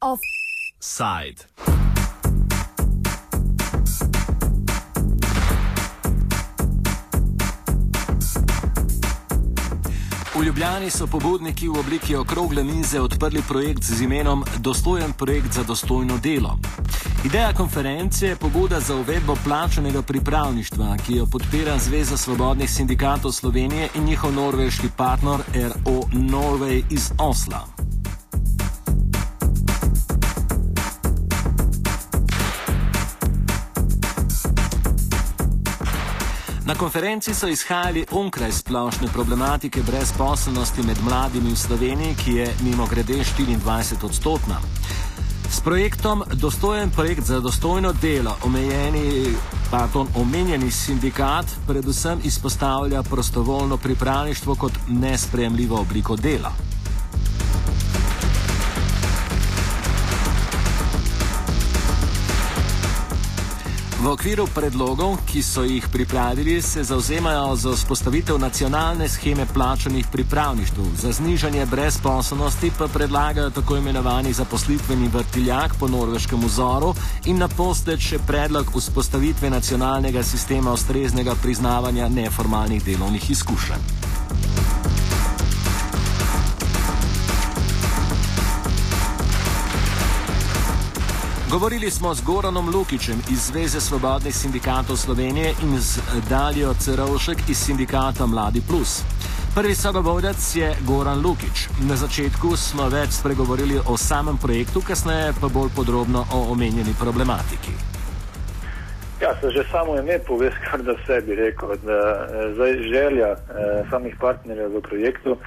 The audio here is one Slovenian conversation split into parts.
Offside. V Ljubljani so pobudniki v obliki okrogle mize odprli projekt z imenom Dostojen projekt za dostojno delo. Ideja konference je pobuda za uvedbo plačanega pripravništva, ki jo podpira Zveza svobodnih sindikatov Slovenije in njihov norveški partner RO Norway iz Osla. Na konferenci so izhajali onkraj splošne problematike brezposelnosti med mladimi v Sloveniji, ki je mimo grede 24 odstotna. S projektom Dostojen projekt za dostojno delo omejeni, pardon, omenjeni sindikat predvsem izpostavlja prostovoljno pripravništvo kot nespremljivo obliko dela. V okviru predlogov, ki so jih pripravili, se zauzemajo za vzpostavitev nacionalne scheme plačanih pripravništv, za znižanje brezposobnosti pa predlagajo tako imenovani zaposlitveni vrtiljak po norveškem vzoru in na postet še predlog vzpostavitve nacionalnega sistema ustreznega priznavanja neformalnih delovnih izkušenj. Govorili smo z Goranom Lukičem iz Zveze svobodnih sindikatov Slovenije in z Daljo Cerovšek iz sindikata Mladi Plus. Prvi sogovorec je Goran Lukič. Na začetku smo več spregovorili o samem projektu, kasneje pa bolj podrobno o omenjeni problematiki. Ja, se že samo ime pove, kar da vse bi rekel. Da, eh, zdaj, želja eh, samih partnerjev v projektu,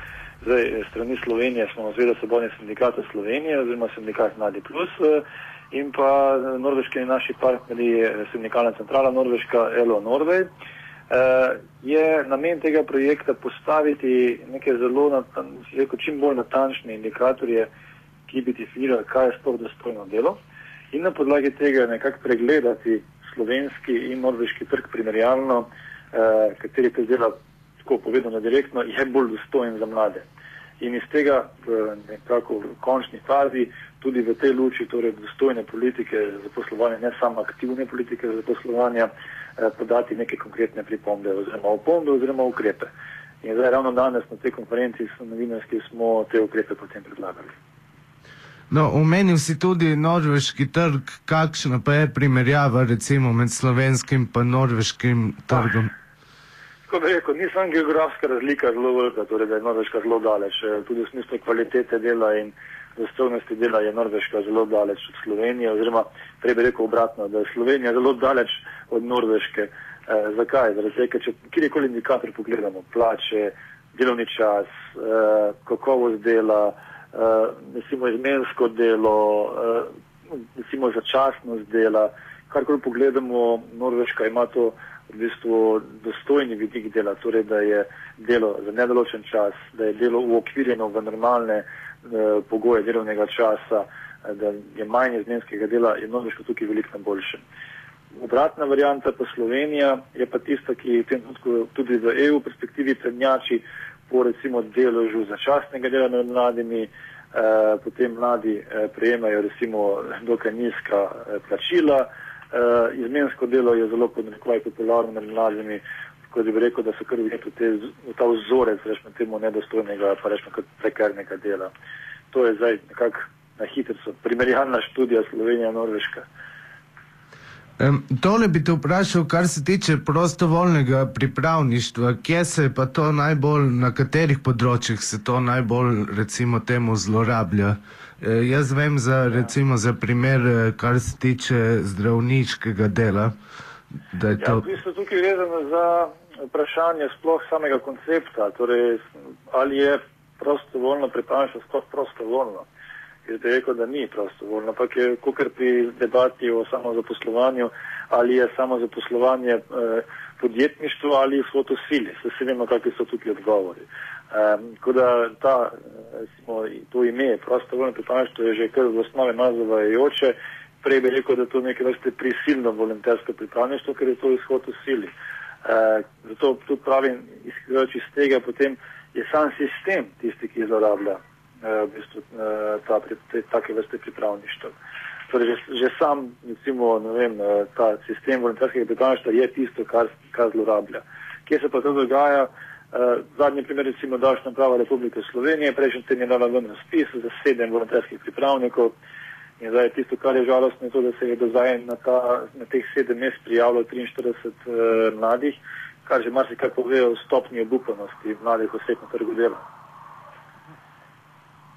zdaj, strani Slovenije smo Zveza svobodnih sindikatov Slovenije oziroma sindikat Mladi Plus. Eh, in pa norveški naši partnerji, sindikalna centrala Norveška, Elo Norvej. Uh, je namen tega projekta postaviti neke zelo, rekel, čim bolj natančne indikatorje, ki bi definirali, kaj je sploh dostojno delo, in na podlagi tega nekako pregledati slovenski in norveški trg primerjalno, uh, kateri te dela, tako povedano direktno, je bolj dostojen za mlade. In iz tega nekako v končni fazi tudi v tej luči torej dostojne politike za poslovanje, ne samo aktivne politike za poslovanje, eh, podati neke konkretne pripombe oziroma opombe oziroma ukrepe. In zdaj ravno danes na tej konferenci s novinarski smo te ukrepe potem predlagali. No, omenil si tudi norveški trg, kakšna pa je primerjava recimo med slovenskim in norveškim trgom? Tako bi rekel, ni samo geografska razlika zelo velika, torej da je Norveška zelo daleč, eh, tudi v smislu kvalitete dela in dostojnosti dela je Norveška zelo daleč od Slovenije, oziroma prej bi rekel obratno, da je Slovenija zelo daleč od Norveške. Eh, zakaj? Zaradi tega, če kjerkoli indikator pogledamo, plače, delovni čas, eh, kakovost dela, eh, recimo izmensko delo, eh, recimo začasnost dela, karkoli pogledamo, Norveška ima to v bistvu dostojni vidik dela, torej da je delo za nedoločen čas, da je delo uokvirjeno v normalne pogoje delovnega časa, eh, da je manj izmenskega dela, je Norveška tukaj veliko na boljšem. Obratna varijanta pa Slovenija je pa tista, ki v tem trenutku tudi v EU perspektivi prednjači po recimo deložu začasnega dela med mladimi, eh, potem mladi eh, prejemajo recimo dokaj nizka eh, plačila, eh, izmensko delo je zelo podnekvaj popularno med mladimi, kot bi rekel, da so kar videti v ta vzorec, rečemo temu nedostojnega, pa rečemo kot prekernega dela. To je zdaj nekako na hitro, primerjalna študija Slovenija-Norveška. Um, tole bi te vprašal, kar se tiče prostovoljnega pripravništva, kje se pa to najbolj, na katerih področjih se to najbolj, recimo, temu zlorablja. E, jaz vem za, recimo, za primer, e, kar se tiče zdravniškega dela. Ja, to... v bistvu tukaj vezano za vprašanje sploh samega koncepta, torej ali je prostovoljno pripravništvo sploh prostovoljno. Jaz bi rekel, da ni prostovoljno, ampak je kukar pri debati o samozaposlovanju, ali je samozaposlovanje eh, podjetništvo ali fotosili. Se se vemo, kakvi so tukaj odgovori. Um, tako da ta, recimo, to ime prostovoljno pripravništvo je že kar v osnovi nazavajoče prej bi rekel, da to neke vrste prisilno volontersko pripravništvo, ker je to izhod v sili. Uh, zato tudi pravim, izhajajoč iz tega, potem je sam sistem tisti, ki zlorablja uh, v bistvu, uh, ta, te, take vrste pripravništva. Torej, že, že sam, recimo, vem, uh, ta sistem volonterskega pripravništva je tisto, kar, kar zlorablja. Kje se pa to dogaja? Uh, zadnji primer, recimo, davčna prava Republike Slovenije, prejšnji teden je dala ven razpis za sedem volonterskih pripravnikov. In zdaj tisto, kar je žalostno, je to, da se je do zdaj na, ta, na teh sedem mest prijavilo 43 uh, mladih, kar že marsikaj pove o stopnji obupanosti mladih oseb na trgu dela.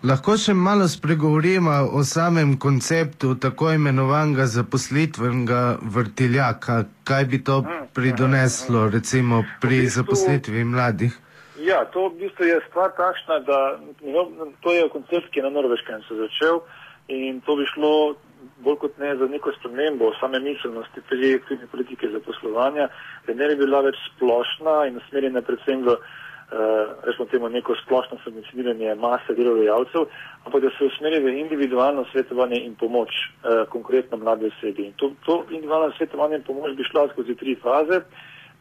Lahko še malo spregovorimo o samem konceptu tako imenovanega zaposlitvenega vrtiljaka. Kaj bi to mm, pridoneslo, mm, recimo, pri v bistvu, zaposlitvi mladih? Ja, to v bistvu je stvar takšna, da to je koncept, ki je na Norveškem se začel in to bi šlo bolj kot ne za neko spremembo same miselnosti pri aktivni politike zaposlovanja, da ne bi bila več splošna in usmerjena predvsem v, uh, rečemo temu, neko splošno subvencioniranje mase delodajalcev, ampak da se usmeri v individualno svetovanje in pomoč uh, konkretno mlade osebi. In to, to individualno svetovanje in pomoč bi šla skozi tri faze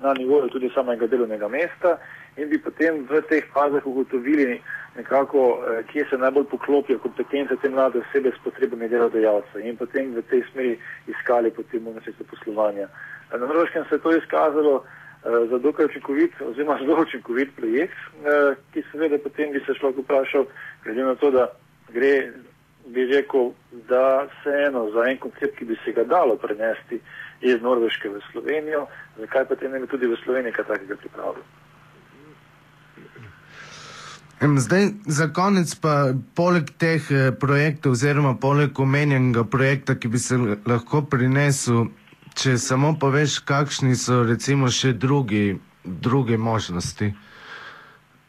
na nivoju tudi samega delovnega mesta in bi potem v teh fazah ugotovili, nekako, eh, kje se najbolj poklopijo kompetence te mlade osebe s potrebami delodajalca in potem v tej smeri iskali potem možnosti zaposlovanja. Na Norveškem se je to izkazalo eh, za dokaj učinkovit oziroma zelo učinkovit projekt, eh, ki seveda potem bi se človek vprašal, glede na to, da gre, bi rekel, da vseeno za en koncept, ki bi se ga dalo prenesti iz Norveške v Slovenijo, zakaj potem ne bi tudi v Sloveniji kaj takega pripravili. Zdaj, za konec pa poleg teh eh, projektov oziroma poleg omenjenega projekta, ki bi se lahko prinesel, če samo poveš, kakšni so recimo še drugi, druge možnosti,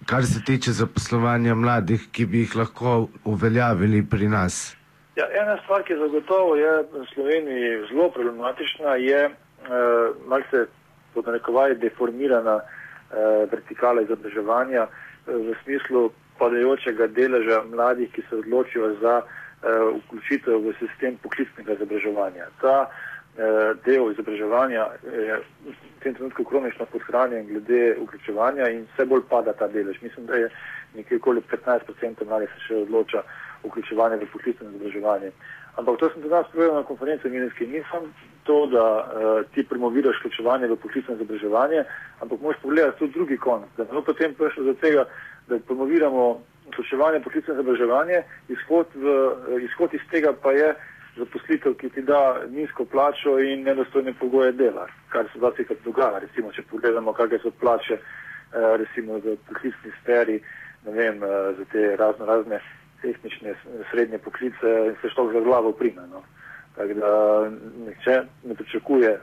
kar se tiče zaposlovanja mladih, ki bi jih lahko uveljavili pri nas. Ja, ena stvar, ki zagotovo je v Sloveniji zelo problematična, je uh, malce pod narekovaj deformirana uh, vertikala izobraževanja v smislu padajočega deleža mladih, ki se odločijo za uh, vključitev v sistem poklicnega izobraževanja. Ta uh, del izobraževanja je v tem trenutku kronično podhranjen glede vključevanja in vse bolj pada ta delež. Mislim, da je nekje okoli 15% mladih se še odloča vključevanje v poklicno izobraževanje. Ampak to sem danes povedal na konferenci Minski. Nisem to, da uh, ti promoviraš vključevanje v poklicno izobraževanje, ampak moš pogledati tudi drugi konec. Da bomo potem prišli do tega, da promoviramo vključevanje v poklicno izobraževanje, izhod, v, uh, izhod iz tega pa je zaposlitev, ki ti da nizko plačo in nedostojne pogoje dela, kar se zase kar dogaja. Recimo, če pogledamo, kakšne so plače uh, recimo v poklicni sferi, ne vem, uh, za te razno razne tehnične srednje poklice in se što za glavo prime. No. Tako da nihče ne pričakuje,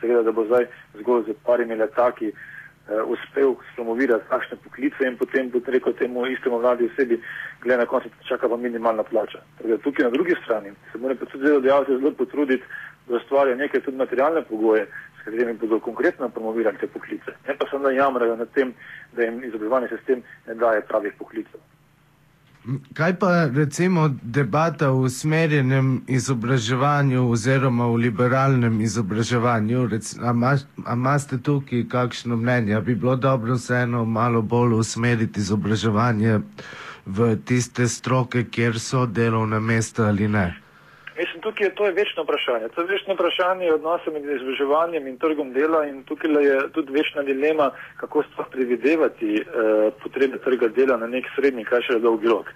seveda, da bo zdaj zgolj z parimi letaki eh, uspel promovirati takšne poklice in potem bo rekel temu istemu mladi osebi, glede na koncu čaka pa minimalna plača. Da, tukaj na drugi strani se mora pa tudi delodajalci zelo potruditi, da ustvarjajo neke tudi materialne pogoje, s katerimi bodo konkretno promovirali te poklice. Ne pa samo da jamrajo nad tem, da jim izobraževalni sistem ne daje pravih poklicev. Kaj pa recimo debata v usmerjenem izobraževanju oziroma v liberalnem izobraževanju? A imate tukaj kakšno mnenje? Bi bilo dobro vseeno malo bolj usmeriti izobraževanje v tiste stroke, kjer so delovna mesta ali ne? Mislim, tukaj je to je večno vprašanje. To je večno vprašanje odnosa med izobraževanjem in trgom dela in tukaj je tudi večna dilema, kako sploh predvidevati eh, potrebe trga dela na nek srednji, kaj še dolgi rok.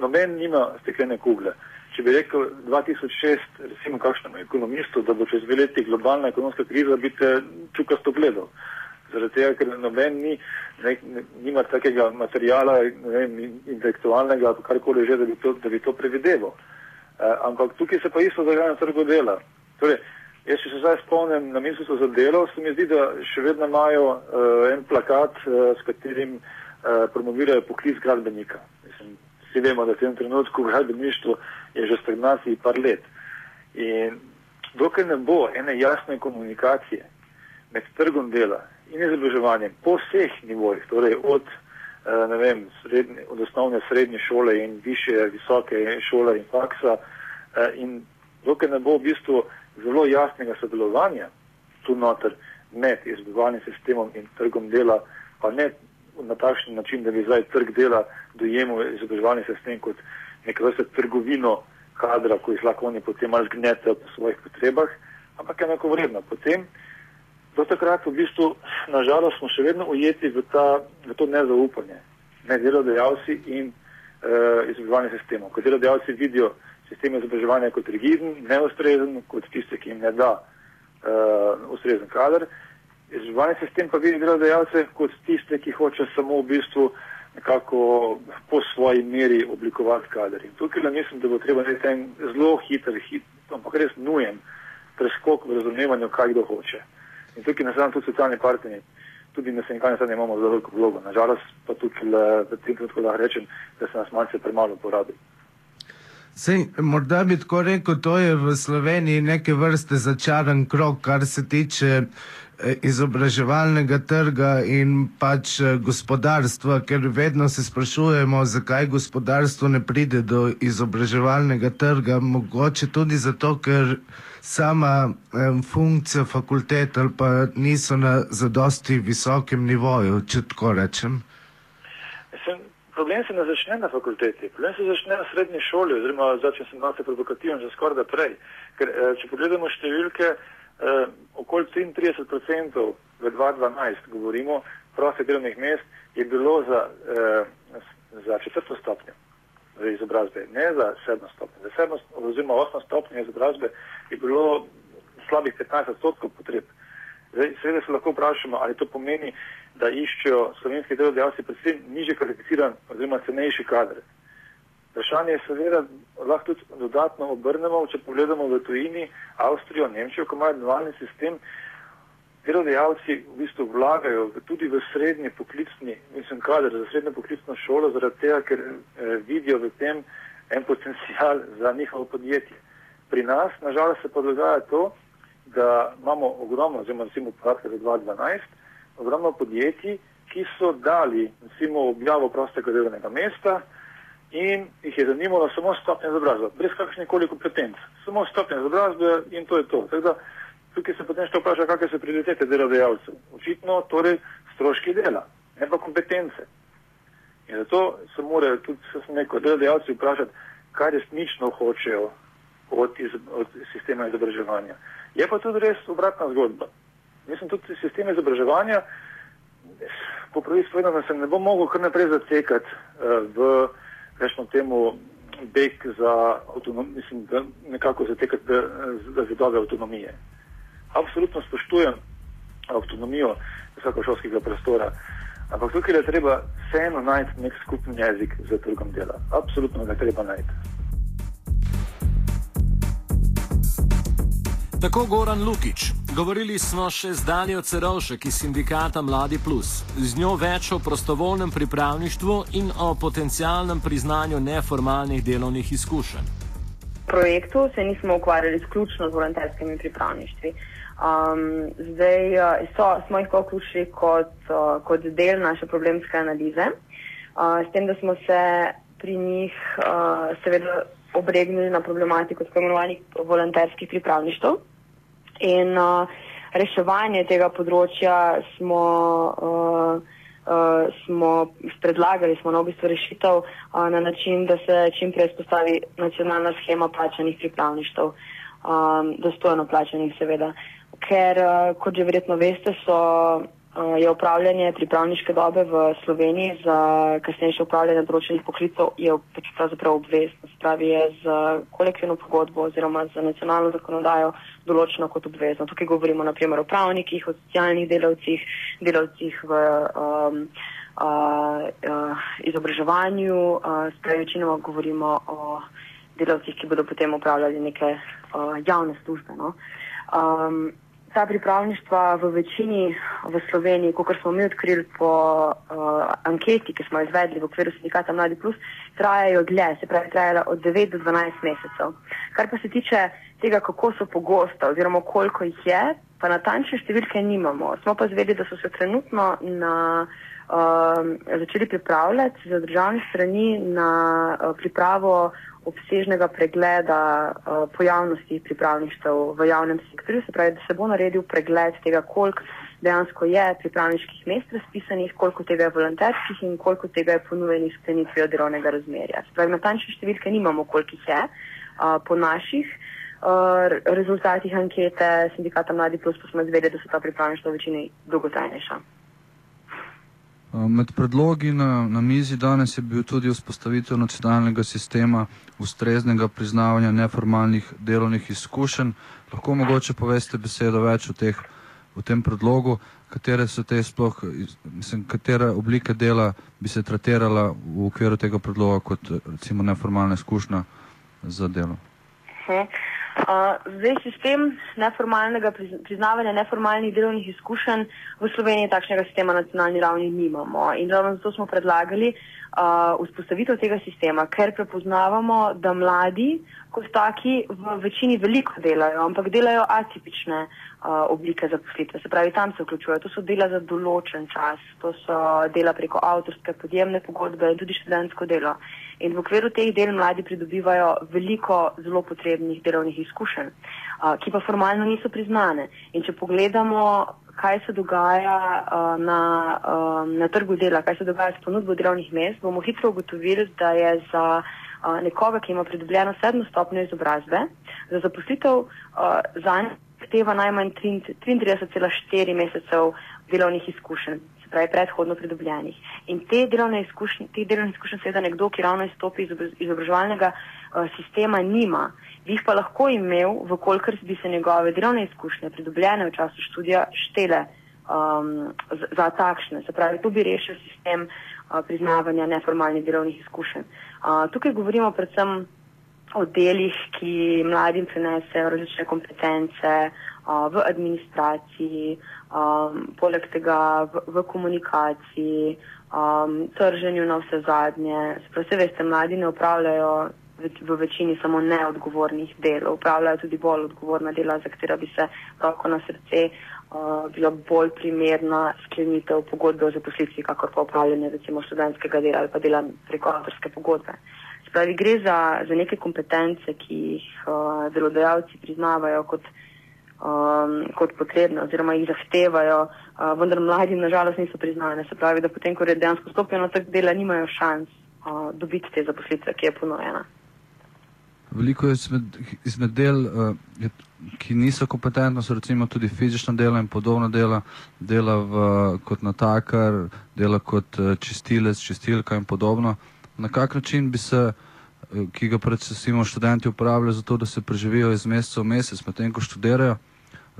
Noben nima steklene kugle. Če bi rekel 2006, recimo kakšnemu ekonomistu, da bo čez dve leti globalna ekonomska kriza, bi te čukasto gledal. Zaradi tega, ker noben ni, ne, nima takega materijala, ne vem, intelektualnega, karkoli že, da bi to, da bi to predvideval. Uh, ampak tukaj se pa isto dogaja na trgu dela. Torej, jaz, če se zdaj spomnim na ministrstvo za delo, se mi zdi, da še vedno imajo uh, en plakat, uh, s katerim uh, promovirajo poklic gradbenika. Mislim, vsi vemo, da v tem trenutku gradbeništvo je že stagnaciji par let. In dokaj ne bo ene jasne komunikacije med trgom dela in izobraževanjem po vseh nivojih, torej od ne vem, srednje, od osnovne srednje šole in više, visoke šole in faksa eh, in dokaj ne bo v bistvu zelo jasnega sodelovanja tu noter med izobraževalnim sistemom in trgom dela, pa ne na takšen način, da bi zdaj trg dela dojemal izobraževalni sistem kot neke vrste trgovino kadra, ko jih lahko oni potem malo zgnete po svojih potrebah, ampak enako vredno. Potem, do takrat v bistvu, nažalost, smo še vedno ujeti v, ta, v to nezaupanje med delodajalci in uh, izobraževalnim sistemom. Ko delodajalci vidijo sistem izobraževanja kot rigiden, neustrezen, kot tiste, ki jim ne da uh, ustrezen kader, izobraževalni sistem pa vidi delodajalce kot tiste, ki hoče samo v bistvu nekako po svoji meri oblikovati kader. In tukaj le mislim, da bo treba narediti en zelo hiter, hit, ampak res nujen preskok v razumevanju, kaj kdo hoče. In tukaj nas tudi socialni partneri, tudi na sindikalni strani imamo zelo veliko vlogo. Nažalost pa tukaj le, v tem trenutku lahko rečem, da se nas malce premalo porabi. Sej, morda bi tako rekel, to je v Sloveniji neke vrste začaran krok, kar se tiče eh, izobraževalnega trga in pač eh, gospodarstva, ker vedno se sprašujemo, zakaj gospodarstvo ne pride do izobraževalnega trga. Mogoče tudi zato, ker sama um, funkcija fakultet ali pa niso na zadosti visokem nivoju, če tako rečem. Mislim, problem se ne začne na fakulteti, problem se začne na srednji šoli, oziroma začne se malce provokativen že skoraj da prej. Ker eh, če pogledamo številke, eh, okoli 33% v 2012 govorimo, prostih delovnih mest je bilo za, eh, za četrto stopnjo izobrazbe, ne za sedmo stopnjo. Za sedmo oziroma osmo stopnjo izobrazbe je bilo slabih 15 odstotkov potreb. Zdaj, seveda se lahko vprašamo, ali to pomeni, da iščejo slovenski delodajalci predvsem niže kvalificiran oziroma cenejši kader. Vprašanje je seveda, lahko tudi dodatno obrnemo, če pogledamo v tujini, Avstrijo, Nemčijo, ko imajo dualni sistem, delodajalci v bistvu vlagajo tudi v srednji poklicni, mislim, kader za srednjo poklicno šolo, zaradi tega, ker eh, vidijo v tem en potencial za njihovo podjetje. Pri nas, nažalost, se pa dogaja to, da imamo ogromno, oziroma recimo podatke za 2012, ogromno podjetij, ki so dali, recimo, objavo prostega delovnega mesta in jih je zanimalo samo stopnje izobrazbe, brez kakršnih koli kompetenc. Samo stopnje izobrazbe in to je to. Tako da tukaj se potem še vpraša, kakšne so prioritete delodajalcev. Očitno torej stroški dela, ne pa kompetence. In zato se morajo tudi neko delodajalci vprašati, kaj resnično hočejo od, iz, od sistema izobraževanja. Je pa tudi res obratna zgodba. Mislim, tudi sistem izobraževanja, po pravi povedano, se ne bo mogel kar naprej zatekati uh, v, rečemo temu, beg za avtonomijo, mislim, da nekako zatekati za zidove avtonomije absolutno spoštujem avtonomijo visokošolskega prostora, ampak tukaj je treba vseeno najti nek skupni jezik za trgom dela. Absolutno ga treba najti. Tako Goran Lukič. Govorili smo še z Danijo Cerovšek iz sindikata Mladi Plus. Z njo več o prostovoljnem pripravništvu in o potencialnem priznanju neformalnih delovnih izkušenj. V projektu se nismo ukvarjali izključno z volonterskimi pripravništvi. Um, zdaj uh, so, smo jih vključili kot, uh, kot del naše problemske analize, uh, s tem, da smo se pri njih uh, seveda obregnili na problematiko tako imenovanih volonterskih pripravništv. In uh, reševanje tega področja smo, uh, uh, smo predlagali, smo na v bistvu rešitev uh, na način, da se čim prej spostavi nacionalna schema plačanih pripravništv, um, dostojno plačanih seveda. Ker, uh, kot že verjetno veste, so, uh, je upravljanje pripravniške dobe v Sloveniji za kasnejše upravljanje določenih poklicov pač pravzaprav obvezno. Spravi je z kolektivno pogodbo oziroma z nacionalno zakonodajo določeno kot obvezno. Tukaj govorimo naprimer o pravnikih, o socialnih delavcih, delavcih v um, uh, uh, izobraževanju, uh, spravi večinoma govorimo o delavcih, ki bodo potem upravljali neke uh, javne službe. No? Um, ta pripravništva v večini v Sloveniji, kot smo mi odkrili po uh, anketi, ki smo jo izvedli v okviru sindikata Mladi Plus, trajajo dlje, se pravi, trajajo od 9 do 12 mesecev. Kar pa se tiče tega, kako so pogosta oziroma koliko jih je, pa natančne številke nimamo. Smo pa zvedeli, da so se trenutno na, uh, začeli pripravljati za državne strani na uh, pripravo obsežnega pregleda uh, pojavnosti pripravništev v javnem sektorju, se pravi, da se bo naredil pregled tega, koliko dejansko je pripravniških mest razpisanih, koliko tega je volonterskih in koliko tega je ponujenih sklenitvijo delovnega razmerja. Se pravi, natančne številke nimamo, koliko jih je uh, po naših. Uh, rezultatih ankete sindikata Mladi Plus pa smo izvedeli, da so ta pripravništva v večini dolgotrajnejša. Med predlogi na, na mizi danes je bil tudi vzpostavitev nacionalnega sistema ustreznega priznavanja neformalnih delovnih izkušenj. Lahko mogoče poveste besedo več o, teh, o tem predlogu, katere so te sploh, mislim, katere oblike dela bi se tratirala v okviru tega predloga kot recimo neformalna izkušnja za delo. Uh, zdaj, sistem neformalnega priznavanja neformalnih delovnih izkušenj v Sloveniji takšnega sistema na nacionalni ravni nimamo. In ravno zato smo predlagali uh, vzpostavitev tega sistema, ker prepoznavamo, da mladi kot taki v večini veliko delajo, ampak delajo atipične uh, oblike zaposlitve. Se pravi, tam se vključujejo. To so dela za določen čas, to so dela preko avtorske podjemne pogodbe in tudi študentsko delo. In v okviru teh del mladi pridobivajo veliko zelo potrebnih delovnih izkušenj, ki pa formalno niso priznane. In če pogledamo, kaj se dogaja na, na trgu dela, kaj se dogaja s ponudbo delovnih mest, bomo hitro ugotovili, da je za nekoga, ki ima pridobljeno sedmo stopnjo izobrazbe, za zaposlitev za njega zahteva najmanj 33,4 mesecev delovnih izkušenj se pravi predhodno pridobljenih. In te delovne izkušnje, te delovne izkušnje seveda nekdo, ki ravno izstopi iz izobraževalnega uh, sistema, nima. Bi jih pa lahko imel, vkolikor bi se njegove delovne izkušnje pridobljene v času študija štele um, za, za takšne. Se pravi, to bi rešil sistem uh, priznavanja neformalnih delovnih izkušenj. Uh, tukaj govorimo predvsem o delih, ki mladim prinesejo različne kompetence v administraciji, um, poleg tega v, v komunikaciji, um, trženju na vse zadnje. Vse veste, mladi ne upravljajo v večini samo neodgovornih del, upravljajo tudi bolj odgovorna dela, za katera bi se roko na srce uh, bila bolj primerna sklenitev pogodbe o zaposlitvi, kakor pa upravljanje recimo študentskega dela ali pa dela preko avtorske pogodbe. Spravi, gre za, za neke kompetence, ki jih uh, delodajalci priznavajo kot um, kot potrebne oziroma jih zahtevajo, uh, vendar mladi nažalost niso priznane. Se pravi, da potem, ko je dejansko stopijo na trg dela, nimajo šans uh, dobiti te zaposlitve, ki je ponujena. Veliko je izmed, izmed del, uh, ki niso kompetentni, so recimo tudi fizična dela in podobna dela, dela v, kot natakar, dela kot uh, čistilec, čistilka in podobno. Na kak način bi se, uh, ki ga predvsem študenti uporabljajo za to, da se preživijo iz meseca v mesec, medtem ko študirajo,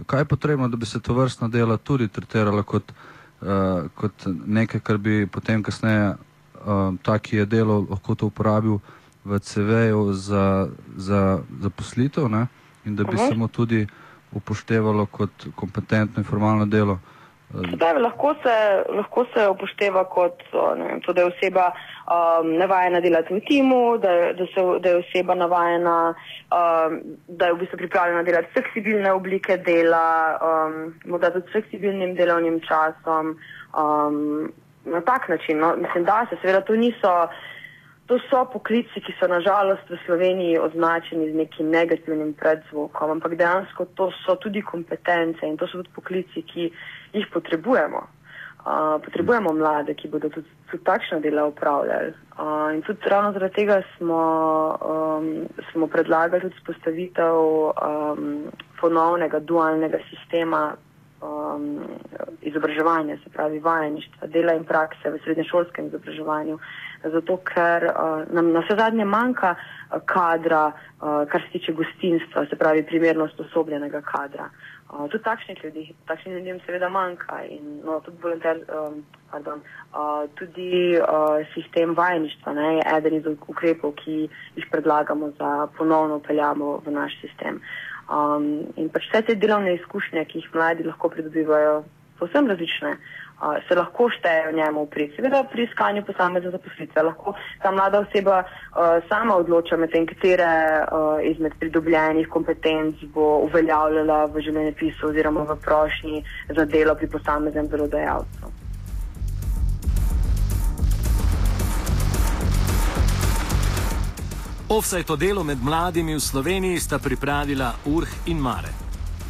Kaj je potrebno, da bi se to vrstna dela tudi tretirala kot, uh, kot nekaj, kar bi potem kasneje uh, ta, ki je delo, lahko to uporabil v CV-ju za, za, za poslitev ne? in da bi uh -huh. se mu tudi upoštevalo kot kompetentno in formalno delo? Uh, Zdaj, lahko, se, lahko se upošteva kot vem, to, da je oseba um, navajena delati v timu, da, da, se, da je oseba navajena, um, da je v bistvu pripravljena delati fleksibilne oblike dela, um, morda tudi s fleksibilnim delovnim časom. Um, na tak način, no, mislim, da se seveda to niso. To so poklici, ki so nažalost v Sloveniji označeni z nekim negativnim predzvokom, ampak dejansko to so tudi kompetence in to so tudi poklici, ki jih potrebujemo. Uh, potrebujemo mlade, ki bodo tudi, tudi takšna dela upravljali. Uh, in tudi ravno zaradi tega smo, um, smo predlagali tudi spostavitev um, ponovnega dualnega sistema um, izobraževanja, se pravi vajeništva, dela in prakse v srednješolskem izobraževanju. Zato, ker uh, nam na vse zadnje manjka uh, kadra, uh, kar se tiče gostinstva, se pravi primerno sposobljenega kadra. Uh, Uh, tudi takšnih ljudi, takšnim ljudem seveda manjka in no, tudi, volonter, um, pardon, uh, tudi uh, sistem vajeništva ne, je eden iz ukrepov, ki jih predlagamo za ponovno upeljamo v naš sistem. Um, in pač vse te delovne izkušnje, ki jih mladi lahko pridobivajo, posebno različne. Uh, se lahko šteje v njemu pri, seveda pri iskanju posamezne zaposlitve. Lahko ta mlada oseba uh, sama odloča med tem, katere uh, izmed pridobljenih kompetenc bo uveljavljala v življenjepisu oziroma v prošnji za delo pri posameznem delodajalcu. Offside o delu med mladimi v Sloveniji sta pripravila Urh in Mare.